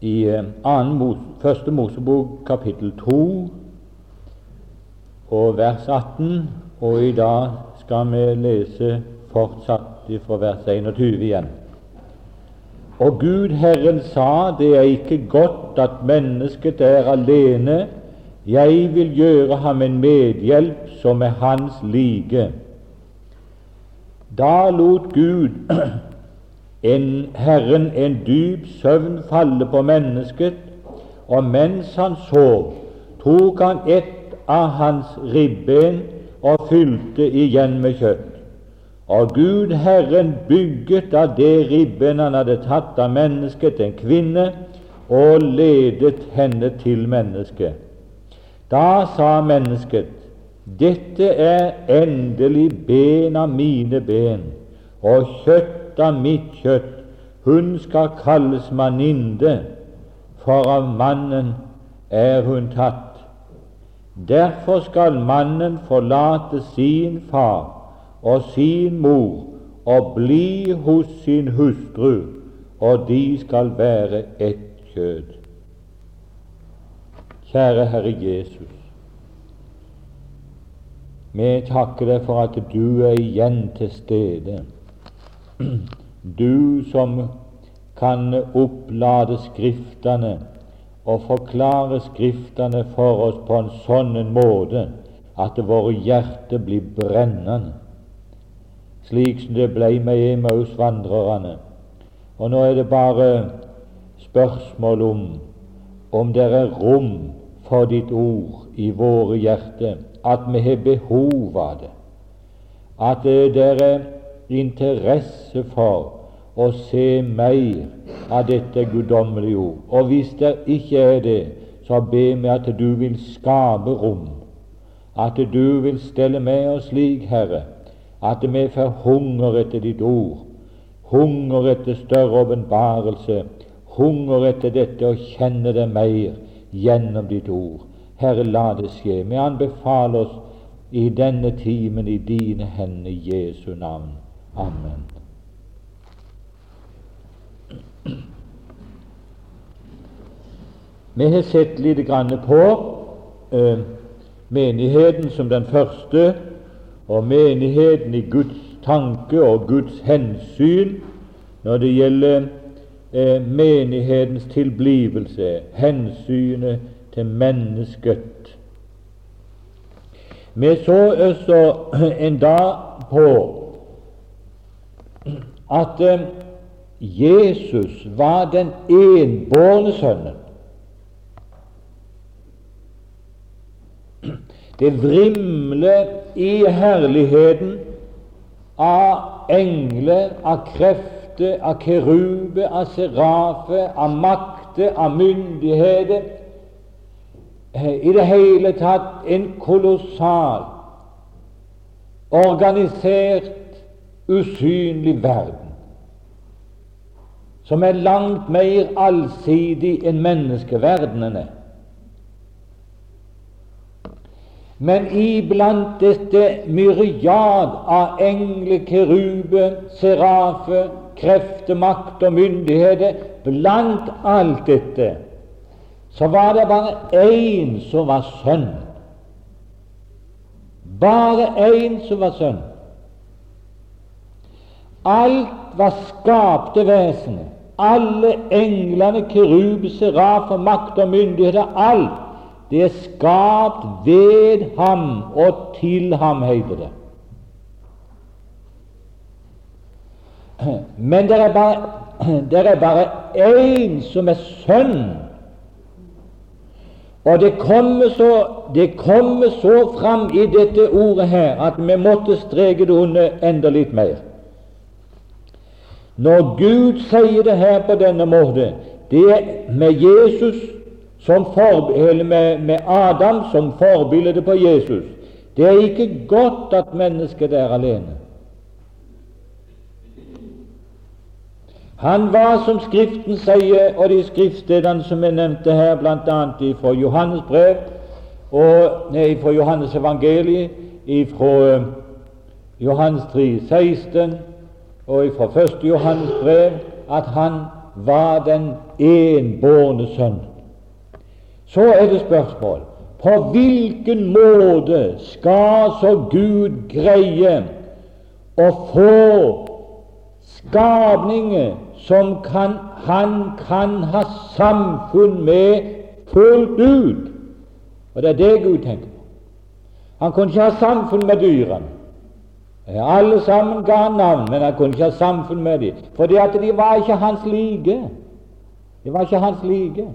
i eh, Første Mosebok kapittel 2 og vers 18, og i dag skal vi lese fortsatt fra vers 21 igjen. Og Gud Herren sa, det er ikke godt at mennesket er alene, jeg vil gjøre ham en medhjelp som er hans like. Da lot Gud en Herren en dyp søvn falle på mennesket, og mens han sov, tok han ett av hans ribben og fylte igjen med kjøtt. Og Gud Herren bygget av det ribben han hadde tatt av mennesket, en kvinne, og ledet henne til mennesket. Da sa mennesket, dette er endelig ben av mine ben og kjøtt av mitt kjøtt. Hun skal kalles maninde, for av mannen er hun tatt. Derfor skal mannen forlate sin far og sin mor og bli hos sin hustru, og de skal være ett kjød. Kjære Herre Jesus, vi takker deg for at du er igjen til stede. Du som kan opplade Skriftene og forklare Skriftene for oss på en sånn måte at våre hjerter blir brennende, slik som det ble med Emaus-vandrerne. Og nå er det bare spørsmål om om det er rom for ditt ord i våre hjerter at vi har behov av det, at det er interesse for å se mer av dette guddommelige ord. Og hvis det ikke er det, så be meg at du vil skape rom, at du vil stelle med oss slik, Herre, at vi får hunger etter ditt ord, hunger etter større åpenbarelse, hunger etter dette å kjenne det mer gjennom ditt ord. Herre, la det skje. Vi anbefaler oss i denne timen i dine hender, Jesu navn. Amen. Vi har sett litt på eh, menigheten som den første, og menigheten i Guds tanke og Guds hensyn når det gjelder eh, menighetens tilblivelse, hensynet til mennesket. Vi så også en dag på at eh, Jesus var den enbårne sønnen. Det vrimler i herligheten av engler, av krefter, av kerube, av serafer, av makter, av myndigheter i det hele tatt en kolossal, organisert, usynlig verden, som er langt mer allsidig enn menneskeverdenen er. Men iblant dette myriad av engler, keruber, serafe, krefter, makt og myndigheter, blant alt dette så var det bare én som var sønn. Bare én som var sønn. Alt var skapte vesener. Alle englene, keruber, serafer, makt og myndigheter, alt det er skapt ved ham og til ham, heter det. Men det er bare, det én som er sønn og det kommer så, det så fram i dette ordet her at vi måtte streke det under enda litt mer. Når Gud sier det her på denne måten, det er med Jesus for, med, med Adam som forbilde på Jesus. Det er ikke godt at mennesket er alene. Han var, som Skriften sier, og de skriftstedene som jeg nevnte her, bl.a. fra Johannes brev, og, nei, fra Johannes evangeliet, fra eh, Johannes 3, 16, og fra 1. Johannes brev, at han var den enbårne sønn. Så er det spørsmål på hvilken måte skal så Gud greie å få skapninger som kan, han kan ha samfunn med fullt ut? Og det er det Gud tenker på. Han kunne ikke ha samfunn med dyrene. Alle sammen ga navn, men han kunne ikke ha samfunn med dem, fordi at de var ikke hans like. De var ikke hans like.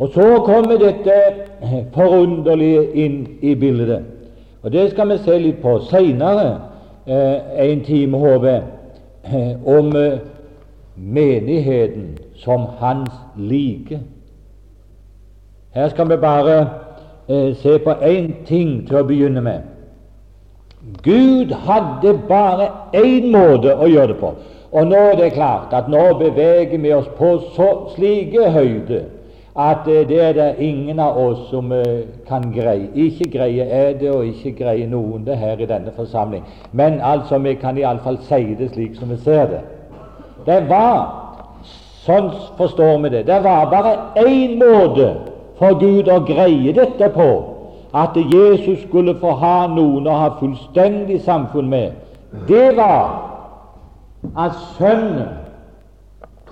Og så kommer dette forunderlige inn i bildet. Og Det skal vi se litt på seinere, eh, en time, håper jeg, eh, om eh, menigheten som hans like. Her skal vi bare eh, se på én ting til å begynne med. Gud hadde bare én måte å gjøre det på. Og nå er det klart at nå beveger vi oss på så slike høyder at eh, det er det ingen av oss som eh, kan greie. Ikke greie er det, og ikke greie noen det her i denne forsamling. Men altså, vi kan iallfall si det slik som vi ser det. Det var, sånn forstår vi det, det var bare én måte for Gud å greie dette på, at Jesus skulle få ha noen å ha fullstendig samfunn med. Det var at Sønnen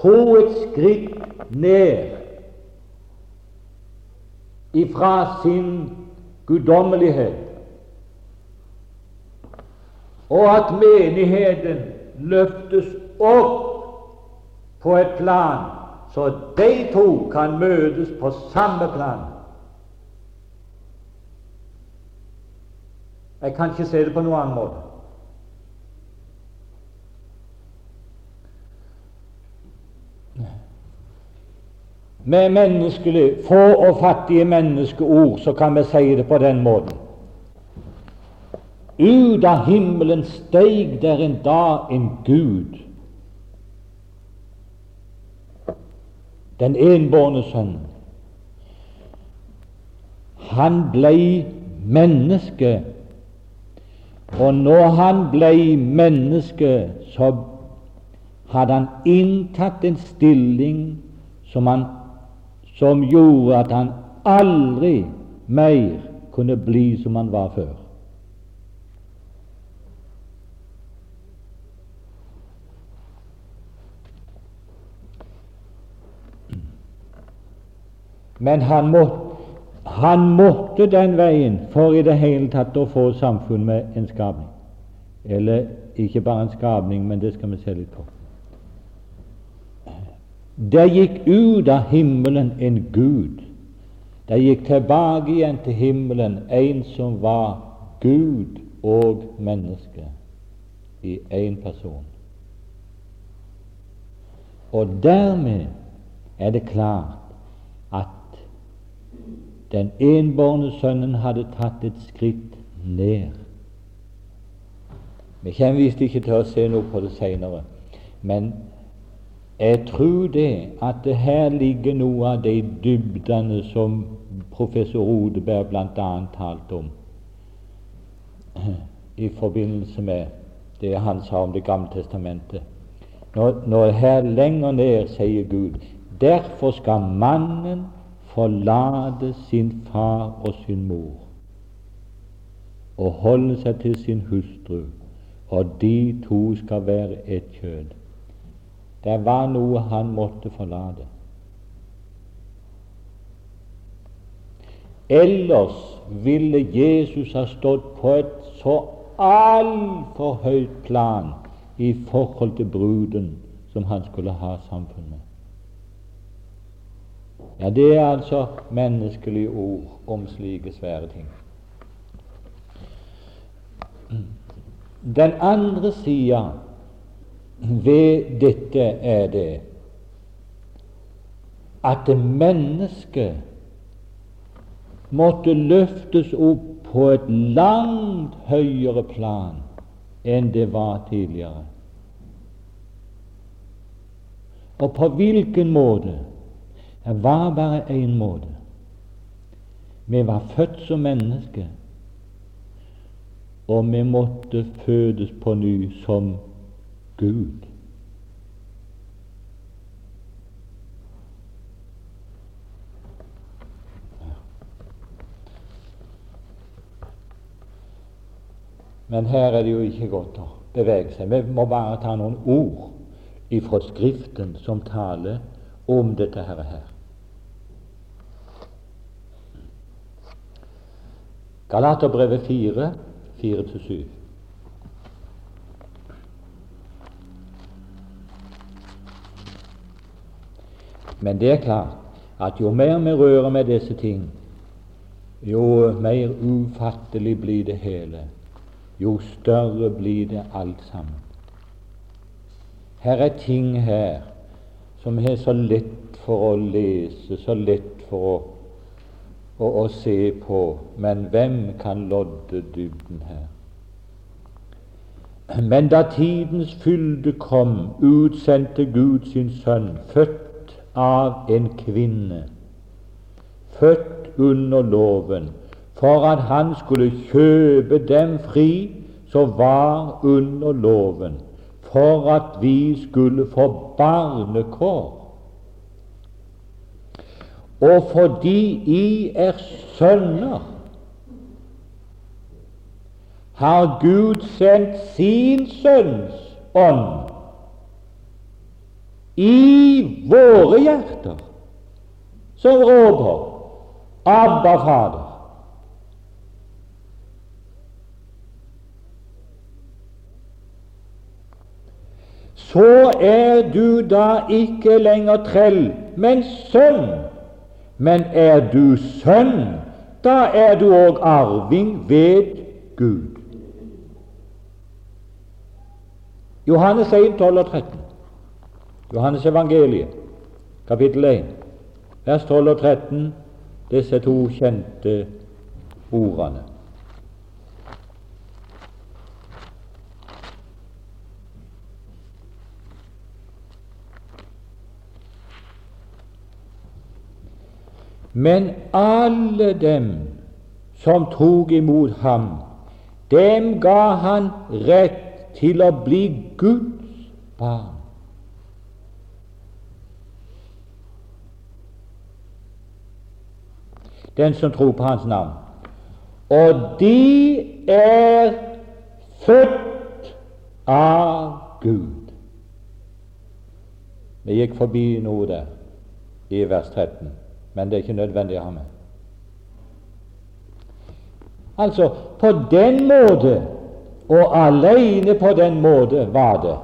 tok et skritt ned ifra sin guddommelighet, og at menigheten løftes opp på et plan så de to kan møtes på samme plan. Jeg kan ikke se det på noen annen måte. Med menneskelig, få og fattige menneskeord så kan vi si det på den måten. Ut av himmelen steig der en dag en Gud, den enbårne sønn. Han blei menneske, og når han blei menneske, så hadde han inntatt en stilling som han som gjorde at han aldri mer kunne bli som han var før. Men han, måtte, han måtte den veien for i det hele tatt å få samfunn med en skapning. Eller ikke bare en skapning, men det skal vi se litt på. Det gikk ut av himmelen en Gud. Det gikk tilbake igjen til himmelen en som var Gud og menneske i én person. Og dermed er det klart at den enbårne sønnen hadde tatt et skritt ned. Vi kommer visst ikke til å se noe på det senere, men jeg tror det at det her ligger noe av de dybdene som professor Odeberg bl.a. talte om i forbindelse med det han sa om Det gamle testamentet. Når, når her lenger ned sier Gud derfor skal mannen forlate sin far og sin mor og holde seg til sin hustru, og de to skal være ett kjød. Det var noe han måtte forlate. Ellers ville Jesus ha stått på et så altfor høyt plan i forhold til bruden som han skulle ha samfunn med. Ja, Det er altså menneskelige ord om slike svære ting. Den andre sida ved dette er det at mennesket måtte løftes opp på et langt høyere plan enn det var tidligere. Og på hvilken måte? Det var bare én måte. Vi var født som mennesker, og vi måtte fødes på ny som Gud. Men her er det jo ikke godt å bevege seg. Vi må bare ta noen ord ifra Skriften som taler om dette her. Galaterbrevet 4, 4-7. Men det er klart at jo mer vi rører med disse ting, jo mer ufattelig blir det hele. Jo større blir det alt sammen. Her er ting her som er så lett for å lese, så lett for å, å, å se på, men hvem kan lodde dybden her? Men da tidens fylde kom, utsendte Gud sin sønn, født av en kvinne, født under loven, for at han skulle kjøpe dem fri som var under loven, for at vi skulle få barnekår. Og fordi I er sønner, har Gud sendt sin Sønns ånd i våre hjerter som råper Abba, Fader. Så er du da ikke lenger trell, men sønn. Men er du sønn, da er du òg arving ved Gud. Johannes 1, 12 og 13. Johannes evangeliet, kapittel 1, vers 12 og 13 disse to kjente ordene. Men alle dem som tok imot ham, dem ga han rett til å bli Guds barn. Den som tror på Hans navn. Og de er født av Gud. Vi gikk forbi noe der i vers 13, men det er ikke nødvendig å ha med. Altså, på den måte, og alene på den måte, var det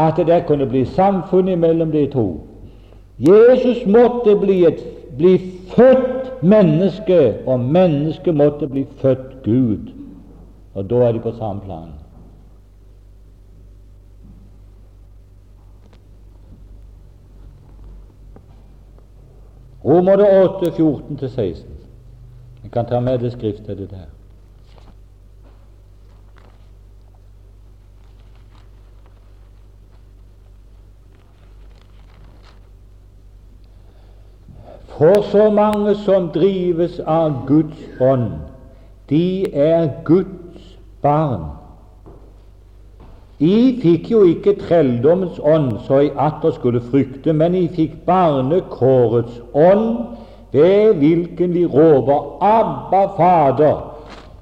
at det kunne bli samfunn mellom de to. Jesus måtte bli, et, bli født menneske, og mennesket måtte bli født Gud. Og da er de på samme plan. Romerne 8, 14-16. Jeg kan ta med det skriftet det der. For så mange som drives av Guds ånd, de er Guds barn. I fikk jo ikke trelldommens ånd så I atter skulle frykte, men I fikk barnekårets ånd, ved hvilken vi råper Abba, Fader.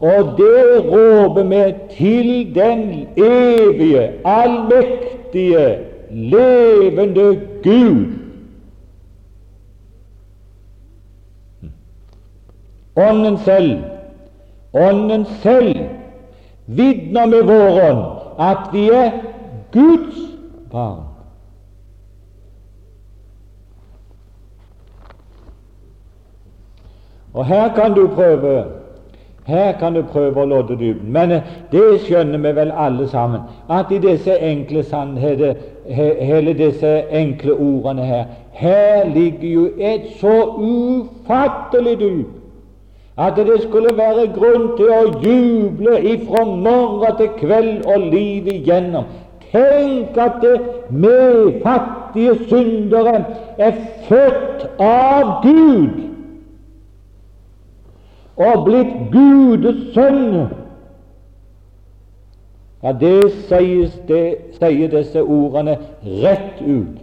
Og det råper vi til den evige, allmektige, levende Gud Ånden selv, Ånden selv vitner med vår ånd at vi er Guds barn. Og her kan du prøve her kan du prøve å lodde dybden. Men eh, det skjønner vi vel alle sammen, at i disse enkle sannheter, hele disse enkle ordene her, her ligger jo et så ufattelig dyp at det skulle være grunn til å juble ifra morgen til kveld og livet igjennom. Tenk at vi fattige syndere er født av Gud og blitt Gudes sønn. Ja, det, det sier disse ordene rett ut.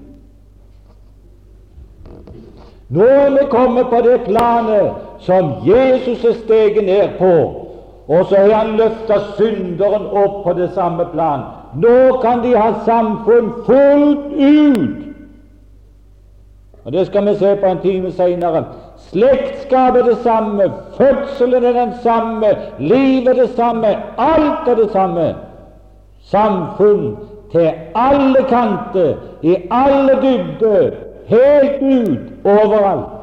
Nå er vi kommet på det planet som Jesus er steget ned på, Og så har han løfta synderen opp på det samme plan. Nå kan de ha samfunn fullt ut. Og Det skal vi se på en time seinere. Slektskapet er det samme, fødselen er den samme, livet er det samme, alt er det samme. Samfunn til alle kanter, i alle dybder, helt ut, overalt.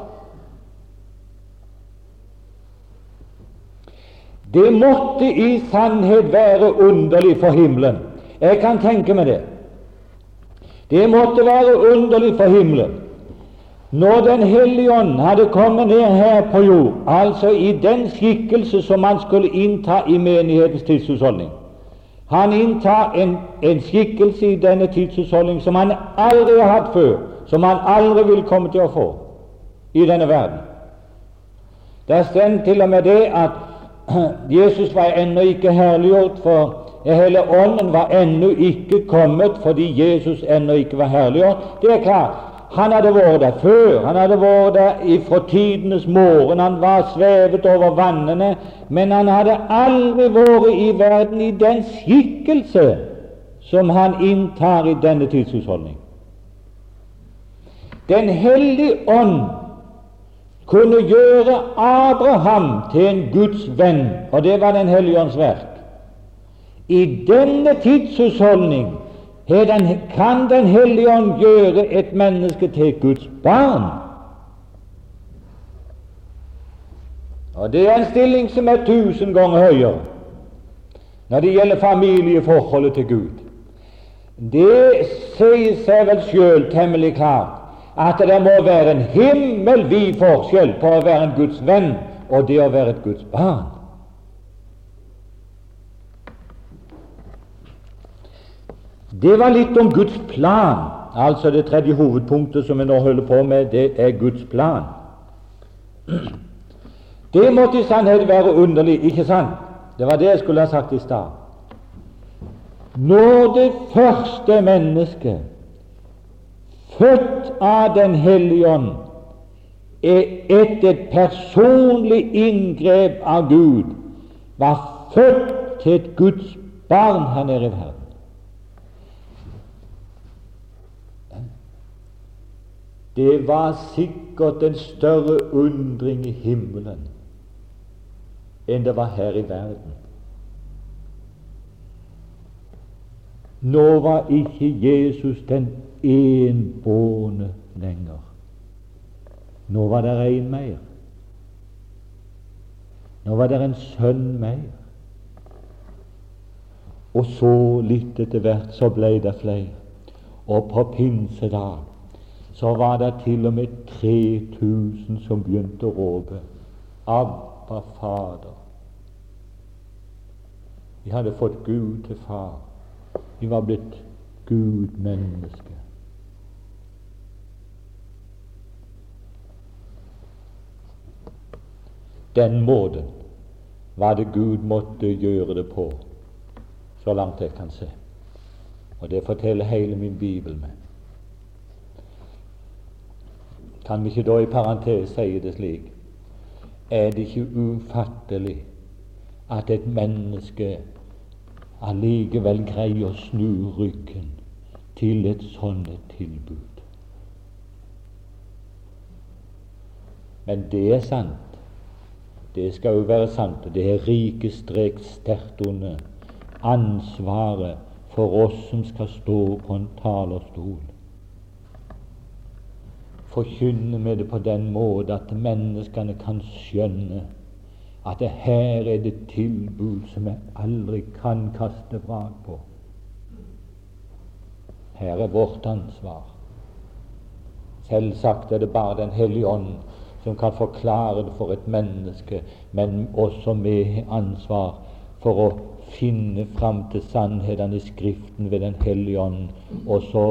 Det måtte i sannhet være underlig for himmelen. Jeg kan tenke meg det. Det måtte være underlig for himmelen når Den hellige ånd hadde kommet ned her på jord, altså i den skikkelse som han skulle innta i menighetens tidshusholdning. Han inntar en, en skikkelse i denne tidshusholdning som han aldri har hatt før, som han aldri vil komme til å få i denne verden. Det er stendt til og med det at Jesus var ennå ikke herliggjort, for hele Ånden var ennå ikke kommet fordi Jesus ennå ikke var herliggjort. Det er klart, han hadde vært der før, han hadde vært der fra tidenes morgen, han var svevet over vannene, men han hadde aldri vært i verden i den skikkelse som han inntar i denne tidshusholdning. Den hellige ånd kunne gjøre Abraham til en Guds venn, og det var Den hellige ånds verk. I denne tidshusholdning kan Den hellige ånd gjøre et menneske til Guds barn. Og Det er en stilling som er tusen ganger høyere når det gjelder familieforholdet til Gud. Det sier seg vel sjøl temmelig klart at det må være en himmelvid forskjell på å være en Guds venn og det å være et Guds barn. Det var litt om Guds plan. Altså det tredje hovedpunktet som vi nå holder på med, det er Guds plan. Det måtte i sannhet være underlig, ikke sant? Det var det jeg skulle ha sagt i stad. Når det første mennesket, født av Den hellige ånd, er etter et personlig inngrep av Gud, var født til et Guds barn her nede i verden Det var sikkert en større undring i himmelen enn det var her i verden. Nå var ikke Jesus den enbårne lenger. Nå var det en mer. Nå var det en sønn mer. Og så litt etter hvert så ble det flere. Og på pinsedag så var det til og med 3000 som begynte å råpe Abba, Fader. De hadde fått Gud til far. De var blitt Gud menneske. Den måten var det Gud måtte gjøre det på, så langt jeg kan se. Og det forteller hele min bibel med. Kan vi ikke da i parentes si det slik Er det ikke ufattelig at et menneske allikevel greier å snu ryggen til et sånt tilbud? Men det er sant. Det skal jo være sant. Det er rike strek sterkt under ansvaret for oss som skal stå på en talerstol Forkynne med det på den måte at menneskene kan skjønne at det her er det tilbud som jeg aldri kan kaste vrak på. Her er vårt ansvar. Selvsagt er det bare Den hellige ånd som kan forklare det for et menneske, men også med ansvar for å finne fram til sannhetene i Skriften ved Den hellige ånd, og så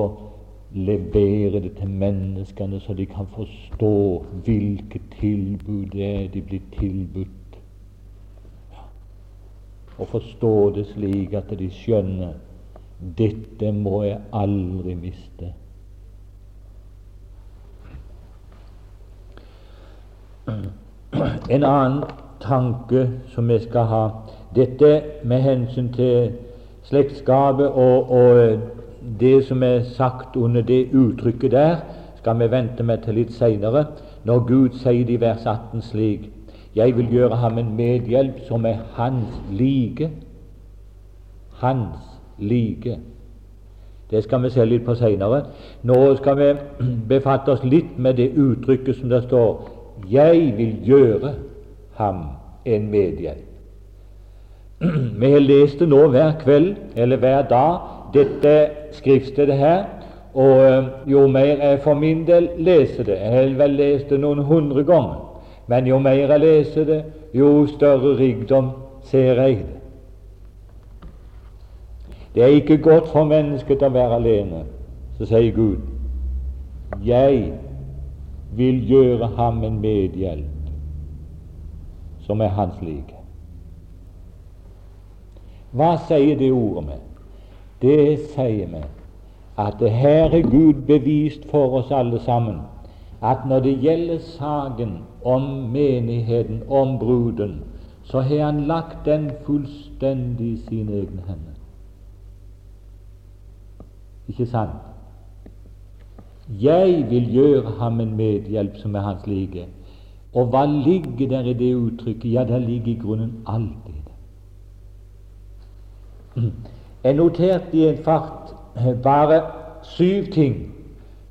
levere det til menneskene, så de kan forstå hvilket tilbud det er de blir tilbudt. Og forstå det slik at de skjønner dette må jeg aldri miste. En annen tanke som vi skal ha, dette med hensyn til slektskapet og, og det som er sagt under det uttrykket der, skal vi vente med til litt seinere, når Gud sier det i vers 18 slik Jeg vil gjøre ham en medhjelp som er hans like. Hans like. Det skal vi se litt på seinere. Nå skal vi befatte oss litt med det uttrykket som det står 'Jeg vil gjøre ham en medhjelp'. Vi har lest det nå hver kveld eller hver dag, dette skriftstedet her. Og eh, jo mer jeg for min del leser det Jeg har vel lest det noen hundre ganger. Men jo mer jeg leser det, jo større rikdom ser jeg det. Det er ikke godt for mennesket å være alene. Så sier Gud, 'Jeg vil gjøre ham en medhjelp som er hans like'. Hva sier det ordet med? Det sier meg at det her er Gud bevist for oss alle sammen at når det gjelder saken om menigheten, om bruden, så har Han lagt den fullstendig i sine egne hender. Ikke sant? Jeg vil gjøre ham en medhjelp som er hans like. Og hva ligger der i det uttrykket? Ja, det ligger i grunnen alt i det. Jeg noterte i en fart bare syv ting.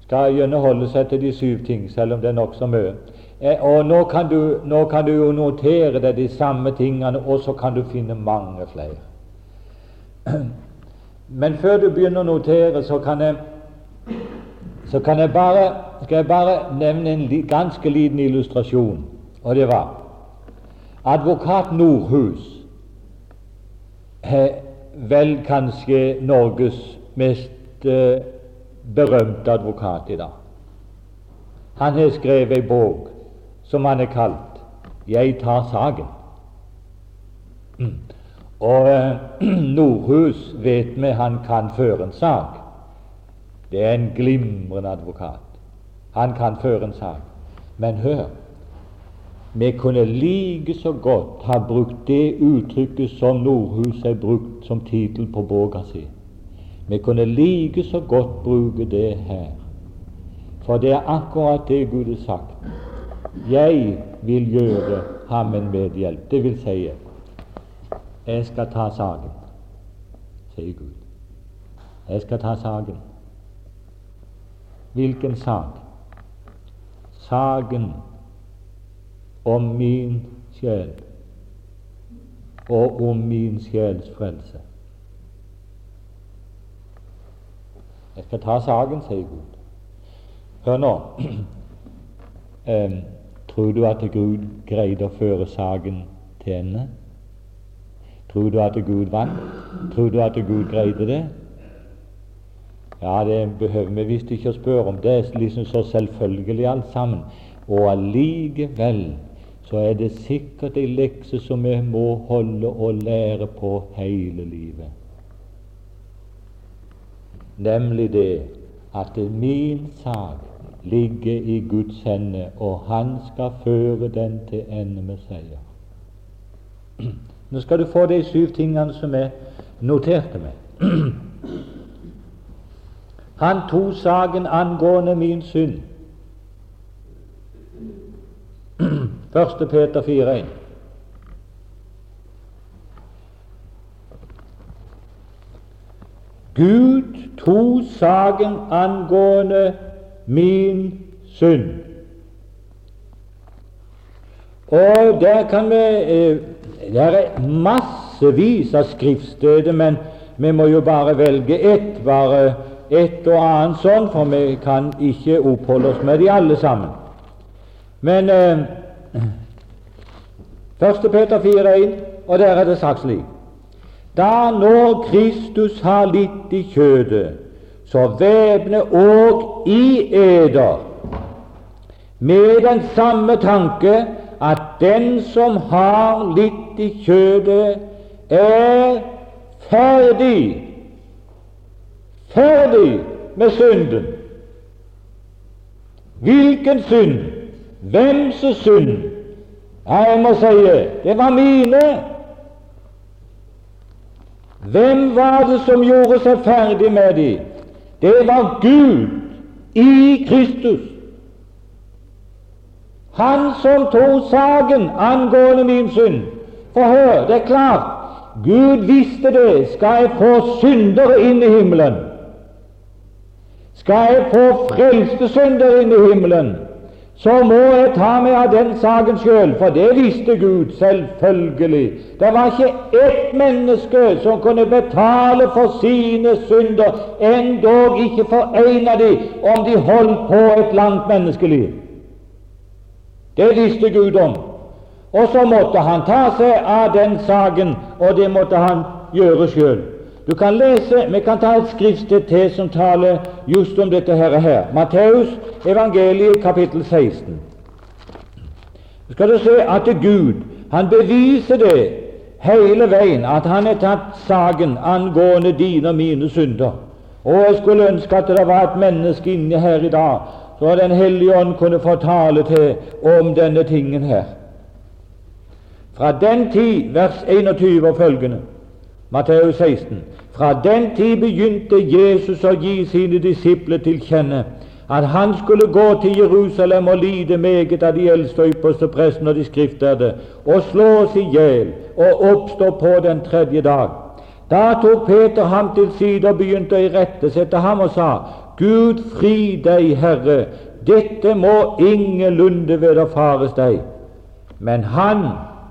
Skal gjerne holde seg til de syv ting, selv om det er nokså mye. Eh, og nå kan, du, nå kan du jo notere deg de samme tingene, og så kan du finne mange flere. Men før du begynner å notere, så kan jeg, så kan jeg bare, skal jeg bare nevne en li, ganske liten illustrasjon. Og det var advokat Nordhus. Eh, vel kanskje Norges mest eh, berømte advokat i dag. Han har skrevet ei bok som han er kalt 'Jeg tar saken'. Mm. Og eh, Nordhus vet vi han kan føre en sak. Det er en glimrende advokat. Han kan føre en sak. Men hør vi kunne like så godt ha brukt det uttrykket som Nordhus har brukt som tittel på boka si. Vi kunne like så godt bruke det her. For det er akkurat det Gud har sagt. Jeg vil gjøre ham en medhjelp. Det vil si, jeg skal ta saken, sier Gud. Jeg skal ta saken. Hvilken sak? Saken om min sjel og om min sjels frelse. Jeg skal ta saken, sier Gud. Hør nå. tror du at Gud greide å føre saken til ende? Tror du at Gud vant? Tror du at Gud greide det? Ja, det behøver vi visst ikke å spørre om. Det er liksom så selvfølgelig alt sammen. Og allikevel så er det sikkert ei lekse som vi må holde og lære på hele livet. Nemlig det at min sak ligger i Guds hende, og Han skal føre den til ende med seier. Nå skal du få de syv tingene som jeg noterte meg. Han tok saken angående min synd. 1. Peter 4,1. Gud tok saken angående min synd. Og der kan vi eh, Det er massevis av skriftsteder, men vi må jo bare velge ett, bare ett og annet sånn, for vi kan ikke oppholde oss med de alle sammen. Men eh, 1. Peter 4,1, og der er det sagt slik Da når Kristus har litt i kjødet, så væpne òg i eder med den samme tanke at den som har litt i kjødet, er ferdig ferdig med synden. Hvilken synd? Hvems synd? Jeg må si det var mine. Hvem var det som gjorde seg ferdig med dem? Det var Gud i Kristus. Han som tok saken angående min synd. For hør, det er klart, Gud visste det. Skal jeg få syndere inn i himmelen? Skal jeg få frelste syndere inn i himmelen? så må jeg ta meg av den saken sjøl, for det visste Gud selvfølgelig. Det var ikke ett menneske som kunne betale for sine synder, endog ikke for en av dem, om de holdt på et langt menneskeliv. Det visste Gud om. Og så måtte han ta seg av den saken, og det måtte han gjøre sjøl. Du kan lese, Vi kan ta et skriftsted til som taler just om dette her. her. Matteus, evangeliet, kapittel 16. Så skal du se at Gud han beviser det hele veien, at han har tatt saken angående dine og mine synder. Og jeg skulle ønske at det var et menneske inne her i dag, så Den hellige ånd kunne få tale til om denne tingen her. Fra den tid, vers 21 og følgende, Matteus 16. Fra den tid begynte Jesus å gi sine disipler til kjenne at han skulle gå til Jerusalem og lide meget av de eldste og ypperste prestene og de skriftlærde, og slås i hjel og oppstå på den tredje dag. Da tok Peter ham til side og begynte å irettesette ham og sa:" Gud fri deg, Herre, dette må ingenlunde vederfares deg. Men han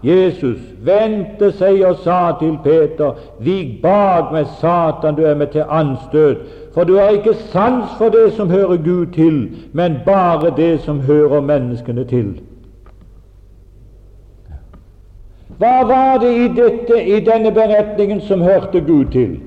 Jesus vendte seg og sa til Peter, Vik bak meg, Satan, du er meg til anstøt, for du har ikke sans for det som hører Gud til, men bare det som hører menneskene til. Hva var det i, dette, i denne beretningen som hørte Gud til?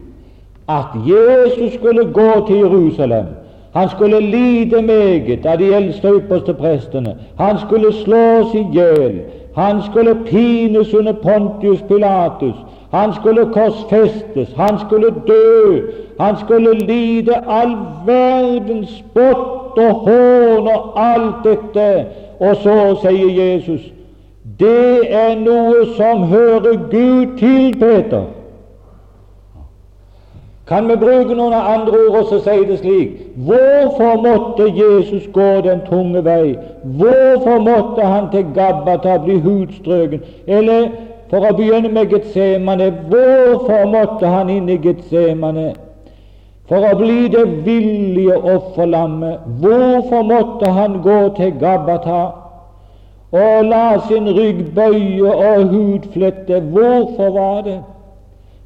At Jesus skulle gå til Jerusalem. Han skulle lide meget av de eldste og ypperste prestene. Han skulle slås i hjel. Han skulle pines under Pontius Pilatus. Han skulle korsfestes. Han skulle dø. Han skulle lide all verdens spott og hån og alt dette. Og så sier Jesus det er noe som hører Gud til, Peter. Kan vi bruke noen andre ord og så si det slik Hvorfor måtte Jesus gå den tunge vei? Hvorfor måtte han til Gabbata bli hudstrøken? Eller for å begynne med Getsemane hvorfor måtte han inn i Getsemane? For å bli det villige offerlammet. Hvorfor måtte han gå til Gabbata og la sin rygg bøye og hudflette? Hvorfor var det?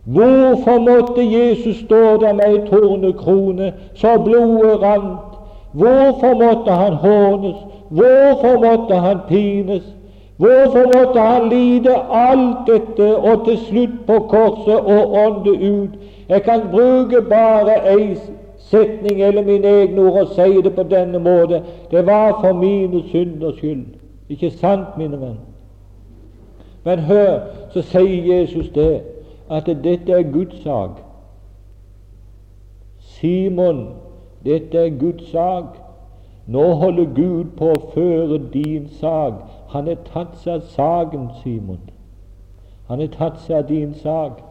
Hvorfor måtte Jesus stå der med ei tornekrone så blodet rant? Hvorfor måtte han hånes? Hvorfor måtte han pines? Hvorfor måtte han lide alt dette og til slutt på korset og ånde ut? Jeg kan bruke bare ei setning eller mine egne ord og si det på denne måte. Det var for mine synders skyld. Ikke sant, mine venner? Men hør, så sier Jesus det at dette er Guds sak. Simon, dette er Guds sak. Nå holder Gud på å føre din sak. Han har tatt seg av saken, Simon. Han har tatt seg av din sak.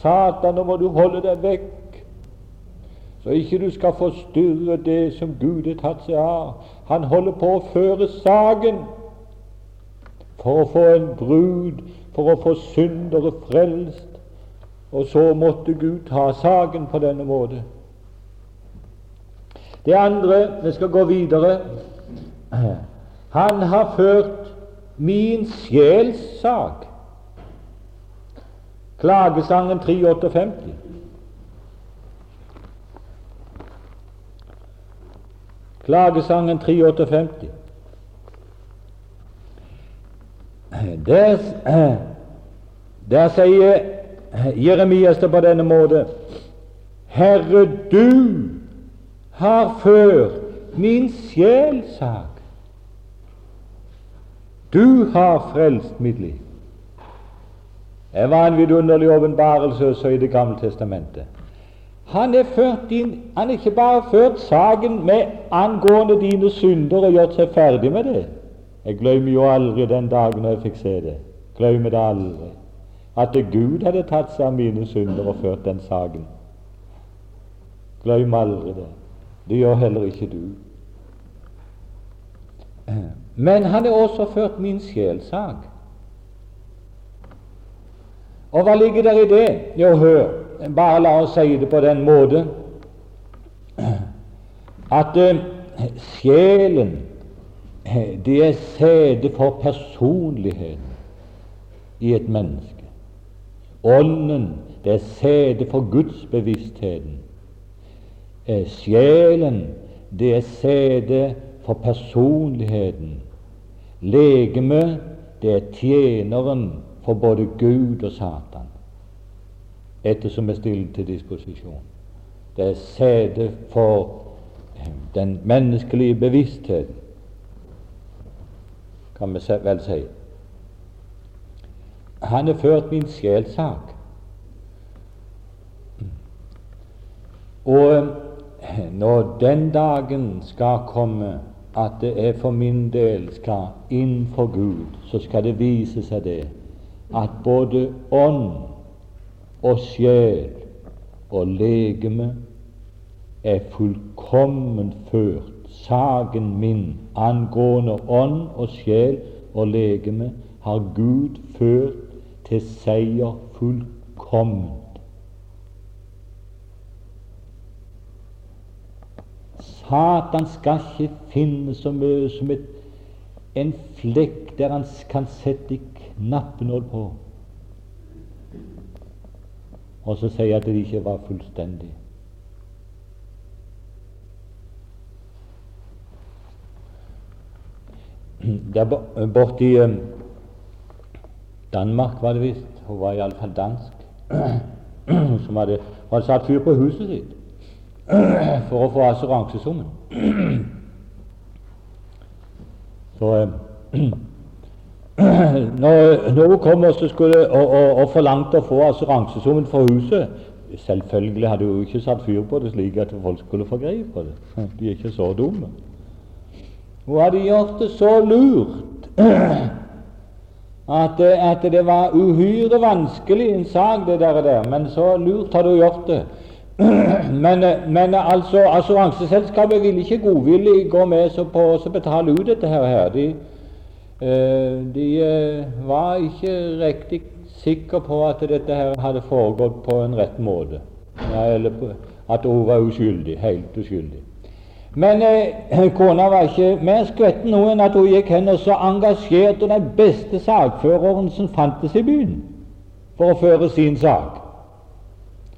Satan, nå må du holde deg vekk, så ikke du skal forstyrre det som Gud har tatt seg av. Han holder på å føre saken for å få en brud, for å få syndere frelst. Og så måtte Gud ta saken på denne måte. Det andre Vi skal gå videre. Han har ført min sjels sak. Klagesangen 358. Klagesangen 358. Der, der sier Jeremias det på denne måte Herre, du har ført min sjelsak. Du har frelst mitt liv. Det var en vidunderlig åpenbarelse også i Det gamle testamentet. Han er, ført inn, han ikke bare ført saken med angående dine synder og gjort seg ferdig med det. Jeg glemmer jo aldri den dagen jeg fikk se det. Glemmer det aldri. At Gud hadde tatt seg av mine synder og ført den saken. Glem aldri det. Det gjør heller ikke du. Men han har også ført min sjelsak. Og hva ligger der i det? Jo, hør, bare la oss si det på den måten at uh, sjelen det er sæde for personligheten i et menneske. Ånden det er sete for gudsbevisstheten. Eh, sjelen det er sete for personligheten. Legeme det er tjeneren for både Gud og Satan, ettersom er stilt til disposisjon. Det er sete for den menneskelige bevisstheten, kan vi vel si. Han har ført min sjels sak. Og når den dagen skal komme at det er for min del skal inn for Gud, så skal det vise seg det at både ånd og sjel og legeme er fullkomment ført. Saken min angående ånd og sjel og legeme har Gud ført til seier fullkomment. Satan skal ikke finne så mye som et, en flekk der han kan sette knappenål på, og så sier at det ikke var fullstendig. Der borti um, Danmark var det visst, hun var iallfall dansk, som hadde, hadde satt fyr på huset sitt for å få assuransesummen. Så eh, når, når hun kom og, skulle, og, og, og forlangte å få assuransesummen for huset Selvfølgelig hadde hun ikke satt fyr på det slik at folk skulle få greie på det. De er ikke så dumme. Hun hadde gjort det så lurt at, at det var uhyre vanskelig en sak, det der, og der. Men så lurt har du gjort det men, men altså, assuranseselskapet ville ikke godvillig gå med på å betale ut dette her. De, eh, de eh, var ikke riktig sikre på at dette her hadde foregått på en rett måte, eller at hun var uskyldig, helt uskyldig. Men eh, kona var ikke mer skvetten nå enn at hun gikk hen og så engasjerte den beste sakføreren som fantes i byen, for å føre sin sak.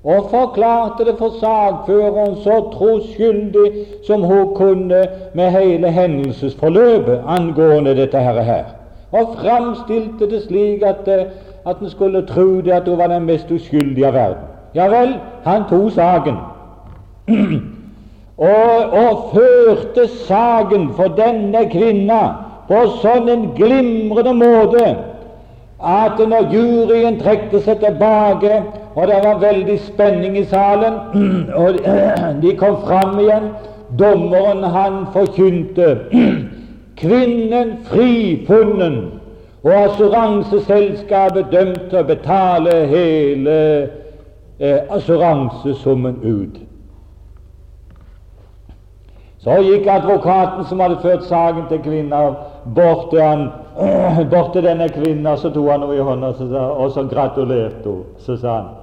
Og forklarte det for sagføreren så troskyldig som hun kunne med hele hendelsesforløpet angående dette her, og framstilte det slik at, eh, at en skulle tro det at hun var den mest uskyldige av verden. Ja vel, han tok saken og, og førte saken for denne kvinna på sånn en glimrende måte at når juryen trekte seg tilbake, og det var veldig spenning i salen, og de kom fram igjen Dommeren, han forkynte kvinnen frifunnen, og assuranseselskapet dømt til å betale hele eh, assuransesummen ut. Så gikk advokaten som hadde ført saken til kvinna, bort han bort til denne kvinna, så tok han henne i hånda og så gratulerte hun. Så sa han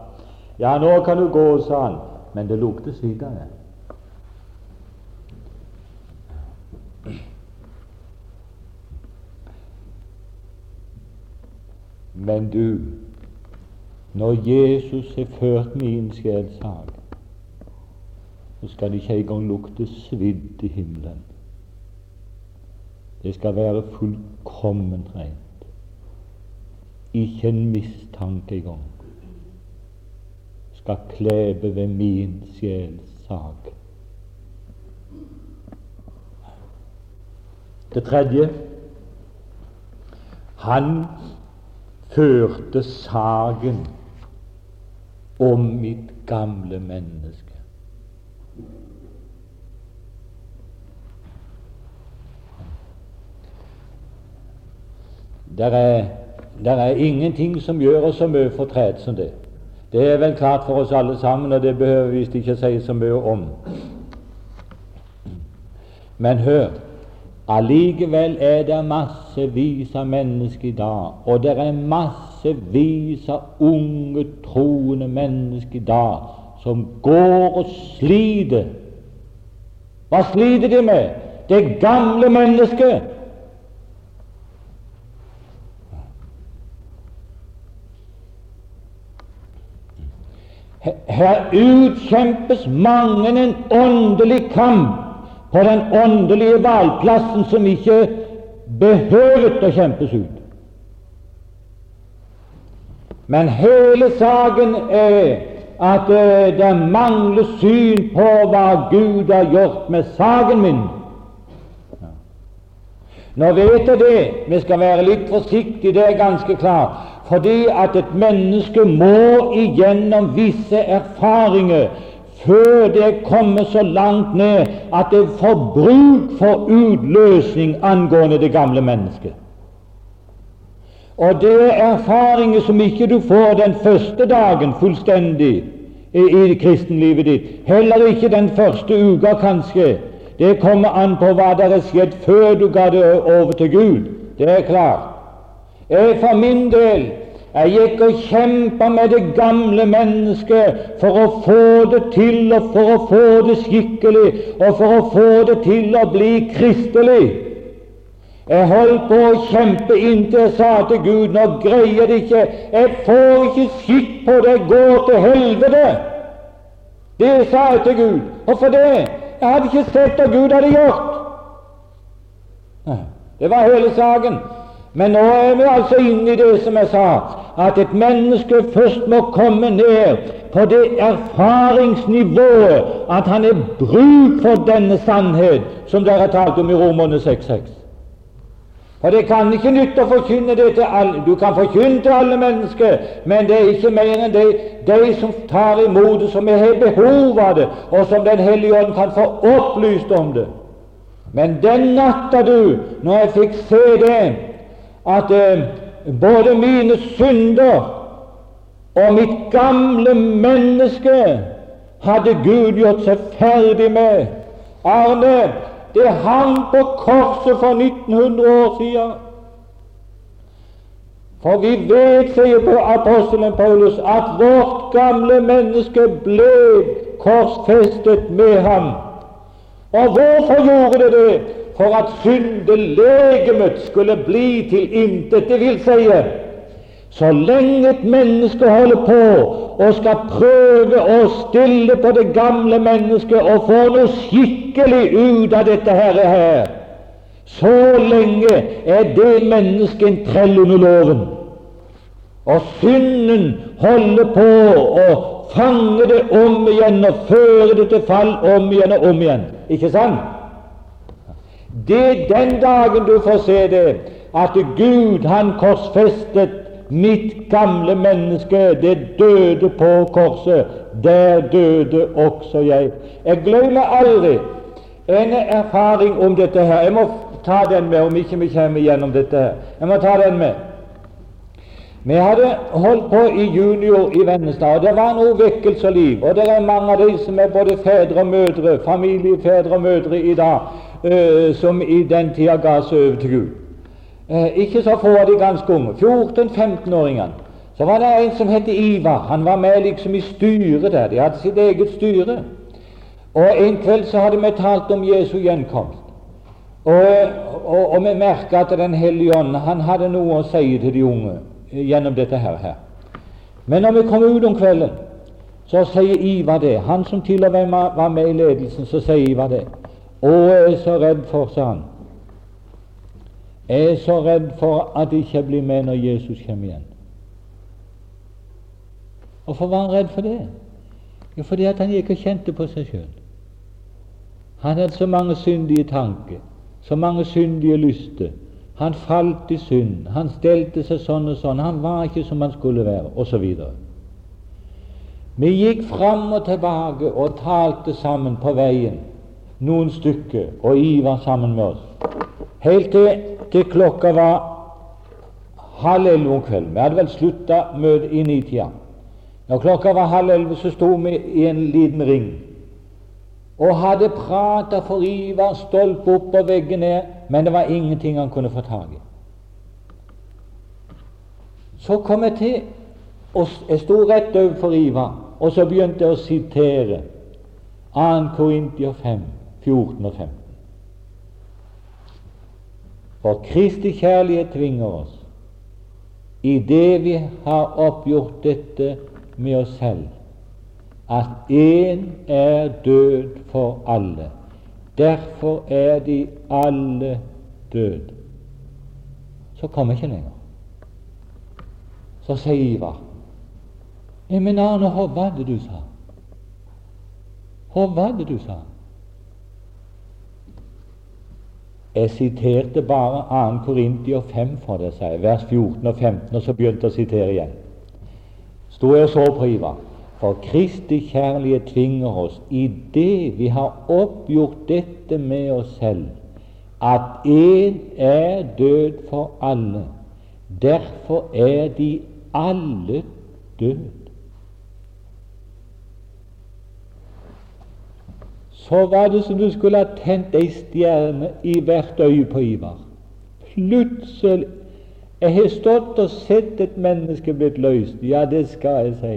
ja, nå kan du gå, sa han, men det lukter sykere. Men du, når Jesus har ført min sjels sak, så skal det ikke engang lukte svidd i himmelen. Det skal være fullkomment rent. Ikke en mistanke engang skal klebe ved min sjels sak. Det tredje han førte saken om mitt gamle menneske. Der er er ingenting som gjør oss så mye fortret som det. Det er vel klart for oss alle sammen, og det behøver vi ikke si så mye om. Men hør, allikevel er det massevis av mennesker i dag, og det er massevis av unge, troende mennesker i dag som går og sliter. Hva sliter de med? Det gamle mennesket Her utkjempes mange en åndelig kamp på den åndelige valgplassen som ikke behøvet å kjempes ut. Men hele saken er at uh, det mangler syn på hva Gud har gjort med saken min. Nå vet jeg det, vi skal være litt forsiktige, det er ganske klart. Fordi at et menneske må igjennom visse erfaringer før det kommer så langt ned at det får bruk for utløsning angående det gamle mennesket. Og det er erfaringer som ikke du får den første dagen fullstendig i, kristenlivet ditt. Heller ikke den første uka, kanskje. Det kommer an på hva det har skjedd før du ga det over til Gud. Det er klart. Jeg for min del jeg gikk og kjempa med det gamle mennesket for å få det til, og for å få det skikkelig, og for å få det til å bli kristelig. Jeg holdt på å kjempe inntil jeg sa til Gud nå greier det ikke, jeg får ikke skikk på det, jeg går til helvete. Det sa jeg til Gud. Hvorfor det? Jeg hadde ikke sett hva Gud hadde gjort. Det var hele saken. Men nå er vi altså inne i det som jeg sa, at et menneske først må komme ned på det erfaringsnivået at han er bruk for denne sannhet som dere har talt om i Romerne 6.6. For det kan ikke nytte å forkynne det til alle. Du kan forkynne til alle mennesker, men det er ikke mer enn de, de som tar imot det, som har behov av det, og som Den hellige ånd kan få opplyst om det. Men den natta, du, når jeg fikk se det, at eh, både mine synder og mitt gamle menneske hadde Gud gjort seg ferdig med. Arne, det hang på korset for 1900 år siden. For vi vet, sier apostelen Paulus, at vårt gamle menneske ble korsfestet med ham. Og hvorfor gjorde det det? For at syndelegemet skulle bli til intet. Det vil si, så lenge et menneske holder på og skal prøve å stille på det gamle mennesket og få noe skikkelig ut av dette herre her, så lenge er det mennesket en trell under loven. Og synden holder på å fange det om igjen og føre det til fall om igjen og om igjen. Ikke sant? Det er den dagen du får se det, at Gud han korsfestet mitt gamle menneske. Det døde på korset. Der døde også jeg. Jeg glemmer aldri en erfaring om dette her. Jeg må ta den med, om ikke vi kommer gjennom dette her. Jeg må ta den med. Vi hadde holdt på i junior i Vennesla, og det var noe vekkelse og liv. Og det er mange av de som er både fedre og mødre, familiefedre og mødre i dag, uh, som i den tida ga seg over til Gud. Eh, ikke så få av de ganske unge. 14-15-åringene. Så var det en som het Ivar. Han var med liksom i styret der. De hadde sitt eget styre. Og En kveld så hadde vi talt om Jesu gjenkomst. Og, og, og vi merka at Den hellige ånd han hadde noe å si til de unge gjennom dette her. her. Men når vi kom ut om kvelden, så sier Ivar det. Han som til og med var med i ledelsen, så sier Ivar det. Å, jeg er så redd for, sa han. Jeg er så redd for at jeg ikke blir med når Jesus kommer igjen. Hvorfor var han redd for det? Jo, fordi at han gikk og kjente på seg sjøl. Han hadde så mange syndige tanker, så mange syndige lyster. Han falt i synd, han stelte seg sånn og sånn, han var ikke som han skulle være, osv. Vi gikk fram og tilbake og talte sammen på veien noen stykker, og Ivar sammen med oss, helt til, til klokka var halv elleve om kvelden. Vi hadde vel slutta møtet i nitida. Når klokka var halv elleve, så sto vi i en liten ring og hadde prata for Ivar stolpe opp og veggen ned, men det var ingenting han kunne få tak i. Så kom jeg til, og jeg sto rett overfor Ivar, og så begynte jeg å sitere 2. Korintier 5, 14 og 15. For Kristi kjærlighet tvinger oss, i det vi har oppgjort dette med oss selv, at én er død for alle. Derfor er de alle død. Så kommer jeg ikke lenger. Så sier Ivar Men Arne, hva var det du sa? Hva var det du sa? Jeg siterte bare 2. Korintier 5 for deg, sier vers 14 og 15, og så begynte jeg å sitere igjen. Sto jeg og så på Ivar. For Kristi kjærlighet tvinger oss, i det vi har oppgjort dette med oss selv, at én er død for alle. Derfor er de alle død. Så var det som du skulle ha tent ei stjerne i hvert øye på Ivar. Plutselig Jeg har stått og sett et menneske blitt løst. Ja, det skal jeg si.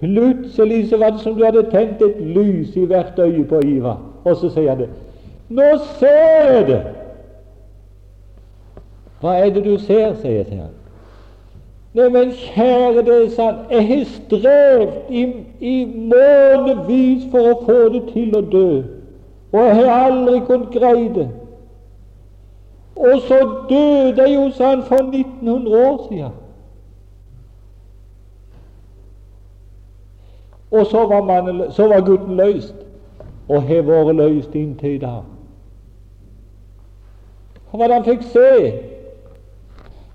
Plutselig så var det som du hadde tent et lys i hvert øye på Ivar. Og så sier det Nå ser jeg det! Hva er det du ser, sier jeg til ham. Neimen, kjære dere, sann, jeg har strevd i, i månedsvis for å få det til å dø, og jeg har aldri kunnet greie det. Og så døde jeg jo, sa han, for 1900 år siden. Og så var, mannen, så var gutten løst, og har vært løst inntil i dag. Hva var det han fikk se?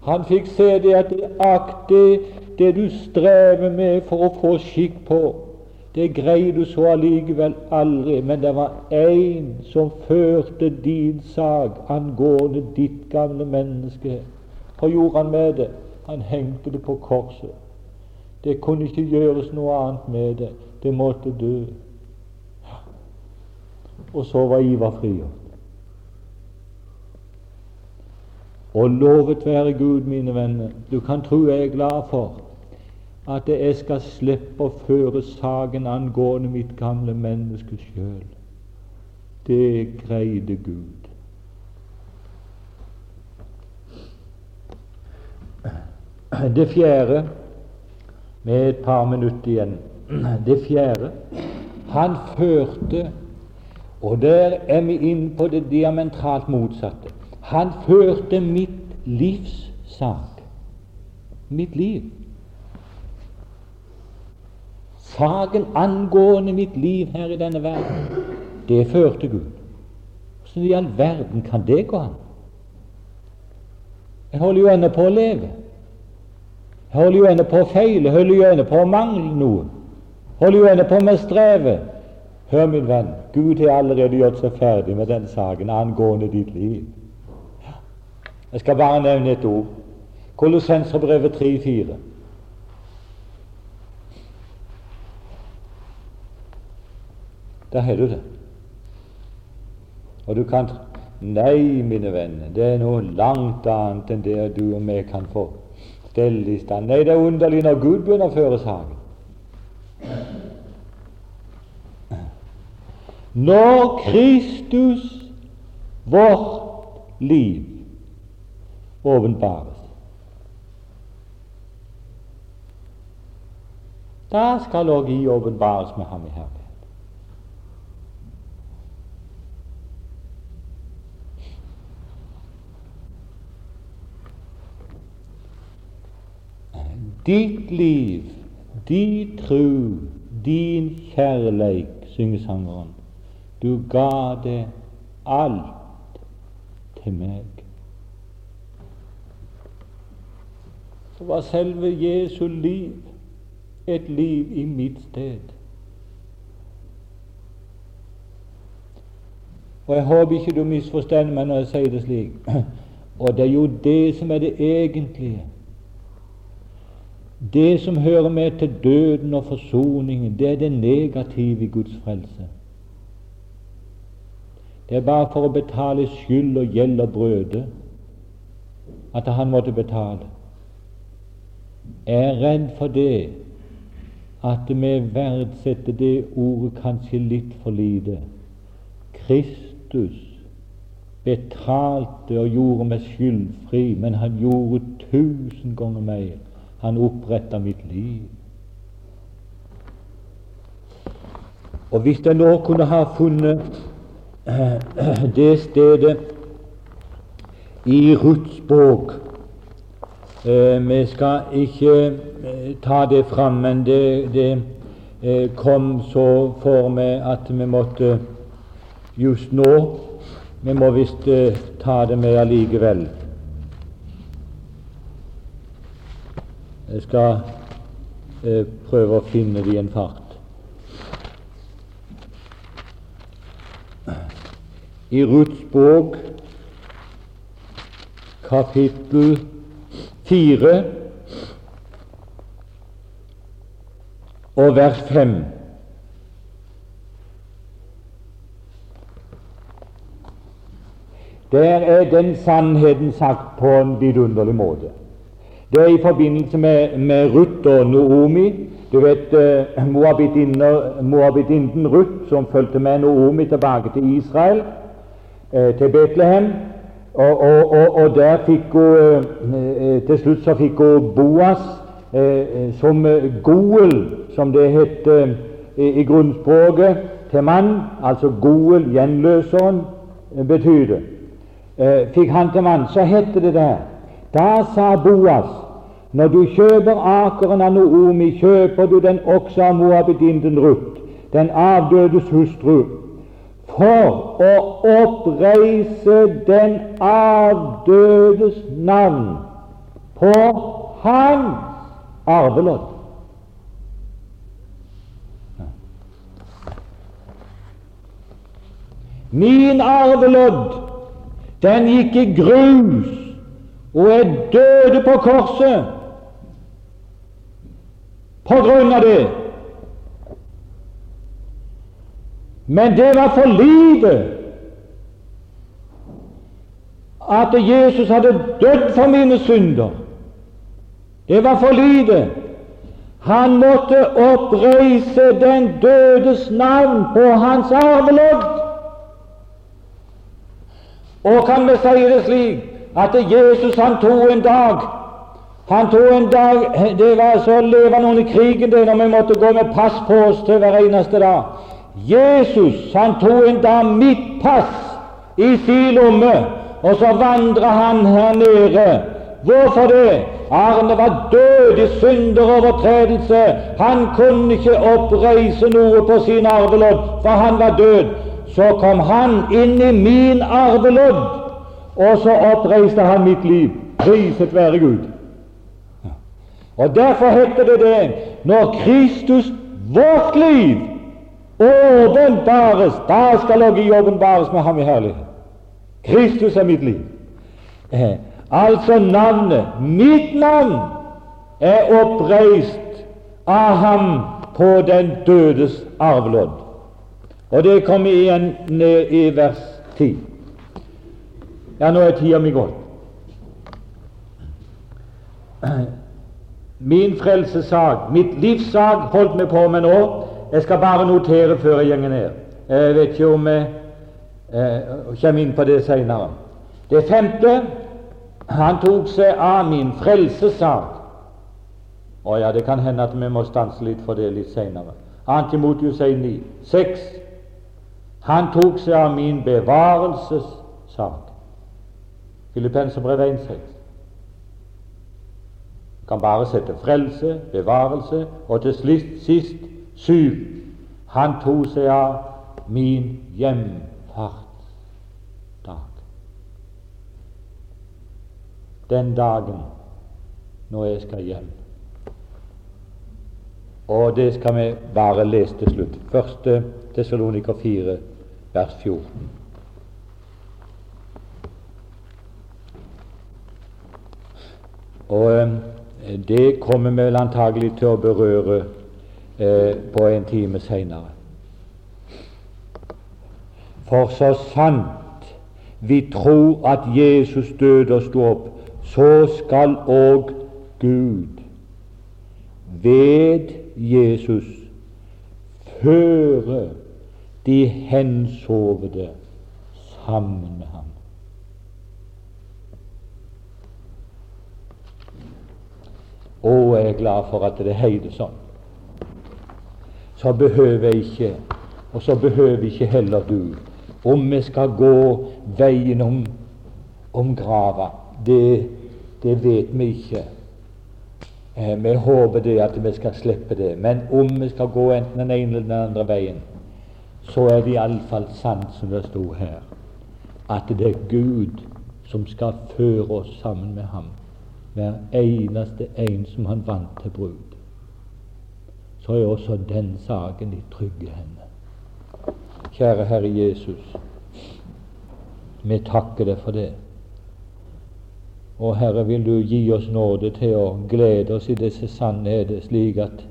Han fikk se det at det aktig det du strever med for å få skikk på, det greide du så allikevel aldri. Men det var én som førte din sak angående ditt gamle menneske. Hva gjorde han med det? Han hengte det på korset. Det kunne ikke gjøres noe annet med det. Det måtte dø. Og så var Ivar frigjort. Og lovet være Gud, mine venner, du kan tro jeg er glad for at jeg skal slippe å føre saken angående mitt gamle menneske sjøl. Det greide Gud. Det fjerde, med et par minutter igjen Det fjerde Han førte Og der er vi inne på det diametralt motsatte. Han førte mitt livs sak. Mitt liv. Saken angående mitt liv her i denne verden, det førte Gud. Hvordan i all verden kan det gå an? Jeg holder jo ennå på å leve. Jeg holder jo ennå på å feile, jeg holder jo ennå på å mangle noe. Jeg holder jo ennå på med å streve. Hør, min venn, Gud har allerede gjort seg ferdig med den saken angående ditt liv. Jeg skal bare nevne et ord. Kolossenserbrevet 3-4. Der har du det. Og du kan Nei, mine venner, det er noe langt annet enn det du og vi kan få stelle i stand. Nei, det er underlig når Gud begynner å føre saken. Når Kristus, vårt liv, åpenbares. Da skal òg I åpenbares med ham i herlighet. Ditt liv, din tru, din kjærleik, synger sangeren. Du ga det alt til meg. Så var selve Jesu liv et liv i mitt sted. Og Jeg håper ikke du misforstår meg når jeg sier det slik. Og det er jo det som er det egentlige. Det som hører med til døden og forsoningen, det er det negative i Guds frelse. Det er bare for å betale skyld og gjeld og brøde at han måtte betale. Er redd for det at vi verdsetter det ordet kanskje litt for lite. Kristus betalte og gjorde meg skyldfri, men han gjorde tusen ganger mer. Han oppretta mitt liv. Og hvis jeg nå kunne ha funnet det stedet i eh, Vi skal ikke eh, ta det fram, men det, det eh, kom så for meg at vi måtte just nå Vi må visst eh, ta det med allikevel. Jeg skal eh, prøve å finne det i en fart. i Ruths bok, kapittel fire og vers 5. Der er den sannheten sagt på en vidunderlig måte. Det er i forbindelse med, med Ruth og Noomi. Du vet eh, Moabitinden Ruth som fulgte med Noomi tilbake til Israel eh, til Betlehem. Og, og, og, og, der fikk hun eh, eh, Til slutt så fikk hun Boas eh, som Goel, som det het eh, i, grunnspråket, til mann. Altså Goel, gjenløseren, betyr det. fikk han til mann, så heter det der Da sa Boas når du kjøper akeren av Noomi, kjøper du den også av Moabedinden Ruth, den avdødes hustru for å oppreise den avdødes navn på hans arvelodd. Min arvelodd, den gikk i grus og er døde på korset på grunn av det. Men det var for lite at Jesus hadde dødd for mine synder. Det var for lite. Han måtte oppreise den dødes navn på hans arvelodd. Og kan vi si det slik at Jesus han tok en dag han tok en dag Det var så levende under krigen det når vi måtte gå med pass på oss til hver eneste dag. Jesus han tok en dag mitt pass i sin lomme, og så vandra han her nede. Hvorfor det? Arne var død i synder og overtredelse. Han kunne ikke oppreise noe på sin arvelodd, for han var død. Så kom han inn i min arvelodd, og så oppreiste han mitt liv. Priset være Gud. Og Derfor heter det det når Kristus, vårt liv, åpenbares, da skal dere åpenbares med ham i herlighet. Kristus er mitt liv. Eh, altså navnet, mitt navn, er oppreist av ham på den dødes arvelodd. Og det kommer igjen ned i vers 10. Ja, nå er tida mi gått. Min frelsessak, mitt livssak, holdt meg på med nå. Jeg skal bare notere før jeg går ned. Jeg vet ikke om jeg eh, kommer inn på det senere. Det femte han tok seg av min frelsessak. Å ja, det kan hende at vi må stanse litt for det litt senere. Antimotius 1,9. Seks. Han tok seg av min bevarelsessak. Filippenserbrev 1,6. Kan bare sette frelse, bevarelse, og til sist Syv. Han tok seg av min hjemfartsdag. Den dagen når jeg skal hjem. Og det skal vi bare lese til slutt. Første Tessaloniker 4, vers 14. Og eh, det kommer vi vel antagelig til å berøre på en time seinere. For så sant vi tror at Jesus døde og sto opp, så skal òg Gud ved Jesus føre de hensovede sammen med ham. Og jeg er glad for at det heter sånn. Så behøver jeg ikke, og så behøver ikke heller du, om vi skal gå veien om, om grava. Det, det vet vi ikke. Eh, vi håper det at vi skal slippe det. Men om vi skal gå enten den ene eller den andre veien, så er det iallfall sant som det sto her, at det er Gud som skal føre oss sammen med ham hver eneste en som han vant til brud, så er også den saken i trygge henne. Kjære Herre Jesus, vi takker deg for det. Og Herre, vil du gi oss nåde til å glede oss i disse sannheter, slik at,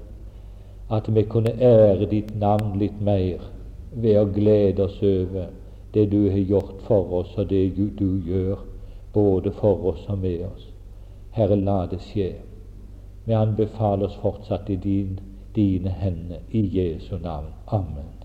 at vi kunne ære ditt navn litt mer ved å glede oss over det du har gjort for oss, og det du gjør både for oss og med oss. Herre, la det skje. Vi anbefaler oss fortsatt i din, dine hender, i Jesu navn. Amen.